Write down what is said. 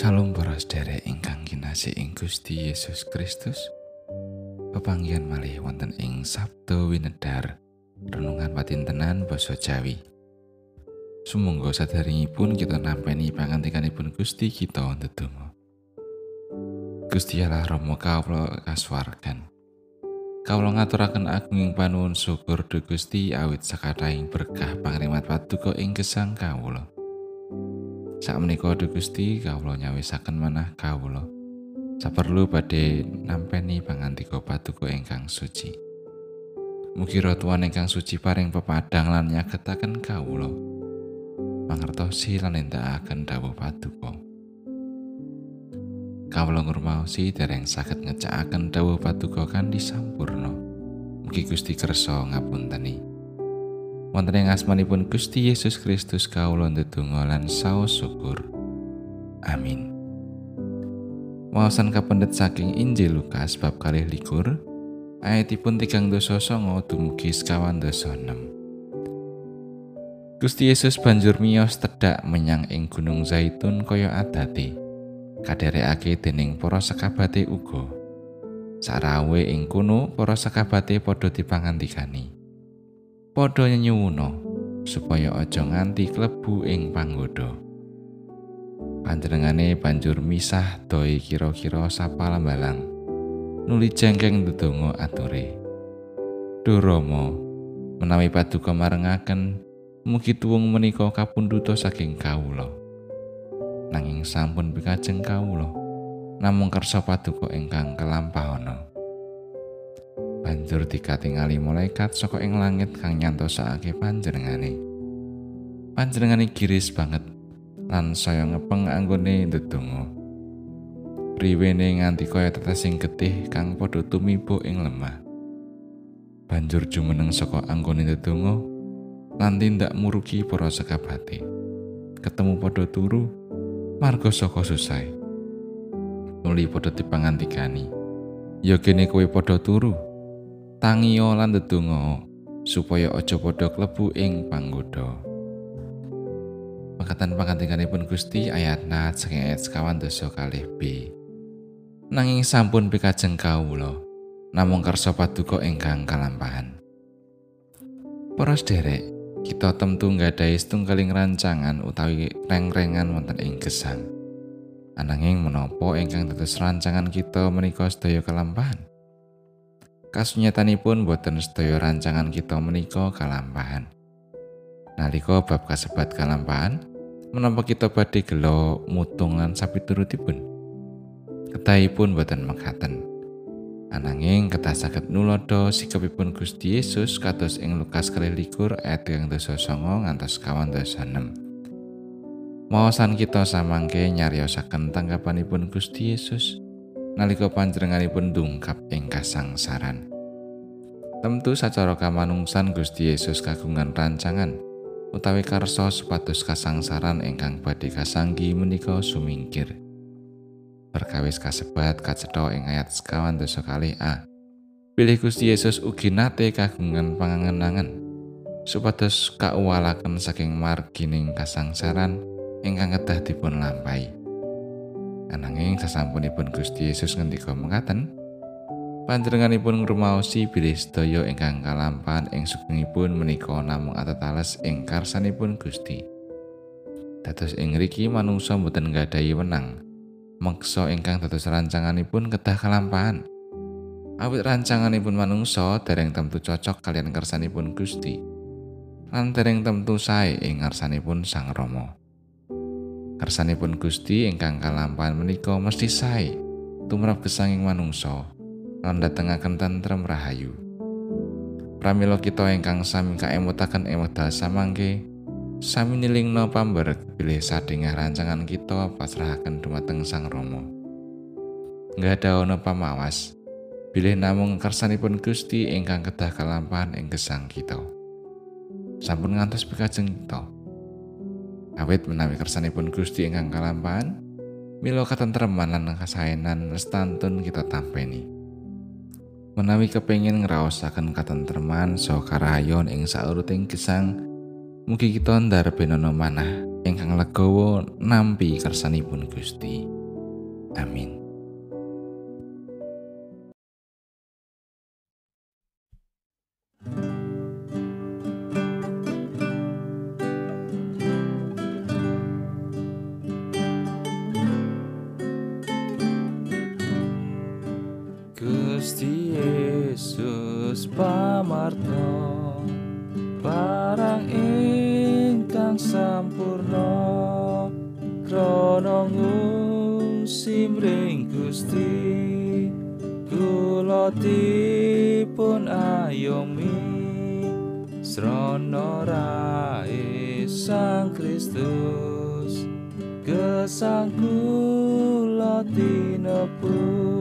Sedherek ingkang kinasih ing Gusti Yesus Kristus. Pepanggihan malih wonten ing Sabtu Winedar, renungan patintenan basa Jawi. Sumangga sadèrèngipun kita nampi pangantikanipun Gusti kita ndedonga. Gusti Allah Rama kawula kasuwargan. Kawula ngaturaken agunging panuwun syukur dhumateng Gusti awit sakathahing berkah pangrimat paduka ing gesang kawula. Sakmenika Duh Gusti kawula nyawisaken manah kawula. Saperlu badhe nampeni pangantika paduka ingkang suci. Mugi Tuhan ingkang suci paring pepadang lan nyagetaken kawula. Mangertosi lan nindakaken dawuh paduka. Kawula ngurmaosi dereng saged ngecakaken dawuh paduka kanthi sampurna. Mugi Gusti kersa ngapunteni. Wonten ing asmanipun Gusti Yesus Kristus kawula ndedonga lan saos syukur. Amin. Wawasan kapendet saking Injil Lukas bab kalih likur, ayatipun tigang dosa songo dumugi sekawan dosa enam. Gusti Yesus banjur miyos tedak menyang ing Gunung Zaitun kaya adate, kaderekake dening para sekabate uga. Sarawe ing kono para sekabate padha dipangantikani. Padha nyuwuna supaya aja nganti klebu ing panggoda. Panjenengane banjur misah doi kira-kira sapalambalang. Nuli jengkeng ndedonga ature. Duh Rama, menawi paduka marengaken, mugi tuwung menika kapunduta saking kawula. Nanging sampun pikajeng kawula, namung kersa paduka ingkang kelampahana. Banjur dikatingali malaikat saka ing langit kang nyantosake panjenengane. Panjenengane giris banget lan saya ngepeng anggone ndedonga. Riwene nganti kaya tetesing getih kang padha tumibo ing lemah. Banjur jumeneng saka anggone ndedonga lan tindak murugi para sekabate. Ketemu padha turu marga saka susah. Nuli padha dipangantikani. Kene kowe padha turu. Tangiyo lan ndedonga supaya aja padha klebu ing panggoda. Pangkatan pangantikanipun Gusti ayat nat saking ayat sekawan dosa kalih B. Nanging sampun pikajeng kawula, namung kersa paduka ingkang kalampahan. Para sederek, kita temtu nggadahi setunggaling rancangan utawi reng-rengan wonten ing gesang. Ananging menapa ingkang dados rancangan kita menika sedaya kalampahan? Kasunyatanipun boten sedaya rancangan kita menika kalampahan. Nalika bab kasebat kalampahan, menapa kita badhe gelo mutungan sapi turutipun? Ketahipun boten mekaten. Ananging ketah saged nulodo sikapipun Gusti Yesus kados ing Lukas kalih likur ayat yang dosa songo ngantos kawan dosa enam. Kita samangke nyariosaken tanggapanipun Gusti Yesus, nalika panjenenganipun dungkap ing kasangsaran. Tentu sacara kamanungsan Gusti Yesus kagungan rancangan utawi karso supados kasangsaran ingkang badhe kasanggi menika sumingkir. Perkawis kasebat kacetha ing ayat sekawan dosa kali A. Pilih Gusti Yesus ugi nate kagungan pangangenangan supados kauwalaken saking margining kasangsaran ingkang kedah dipun lampahi. Ananging sasampunipun Gusti Yesus ngendika mengatakan, panjenenganipun ngrumaosi bilih sedaya ingkang kalampahan ing sugengipun menika namung atatales ing karsanipun Gusti. Dados ing ngriki manungsa boten nggadahi wenang. Meksa ingkang dados rancanganipun kedah kalampahan. Awit rancanganipun manungsa dereng tentu cocok kalian kersanipun Gusti. Lan dereng tentu sae ing ngarsanipun Sang Rama. Kersanipun Gusti ingkang kalampahan menika mesti sae tumrap gesanging manungsa lan datengaken tentrem rahayu. Pramila kita ingkang sami kaemutaken wekdal samangke sami nilingno pambar pilih sadengah rancangan kita pasrahaken dumateng Sang Rama. Nggada ana pamawas bilih namung kersanipun Gusti ingkang kedah kalampahan ing gesang kita. Sampun ngantos pikajeng kita. Awit menawi kersanipun Gusti ingkang kalampahan mila katentreman lan kasaenan lestantun kita tampeni menawi kepengin ngraosaken katentreman so karayon ing sauruting gesang mugi kita ndarbenono manah ingkang legawa nampi kersanipun Gusti Amin. Gusti Yesus pamarto parang ingkang sampurna krana ngungsimring Gusti. Kula dipun ayomi srana rae Sang Kristus. Gesang kula tinepu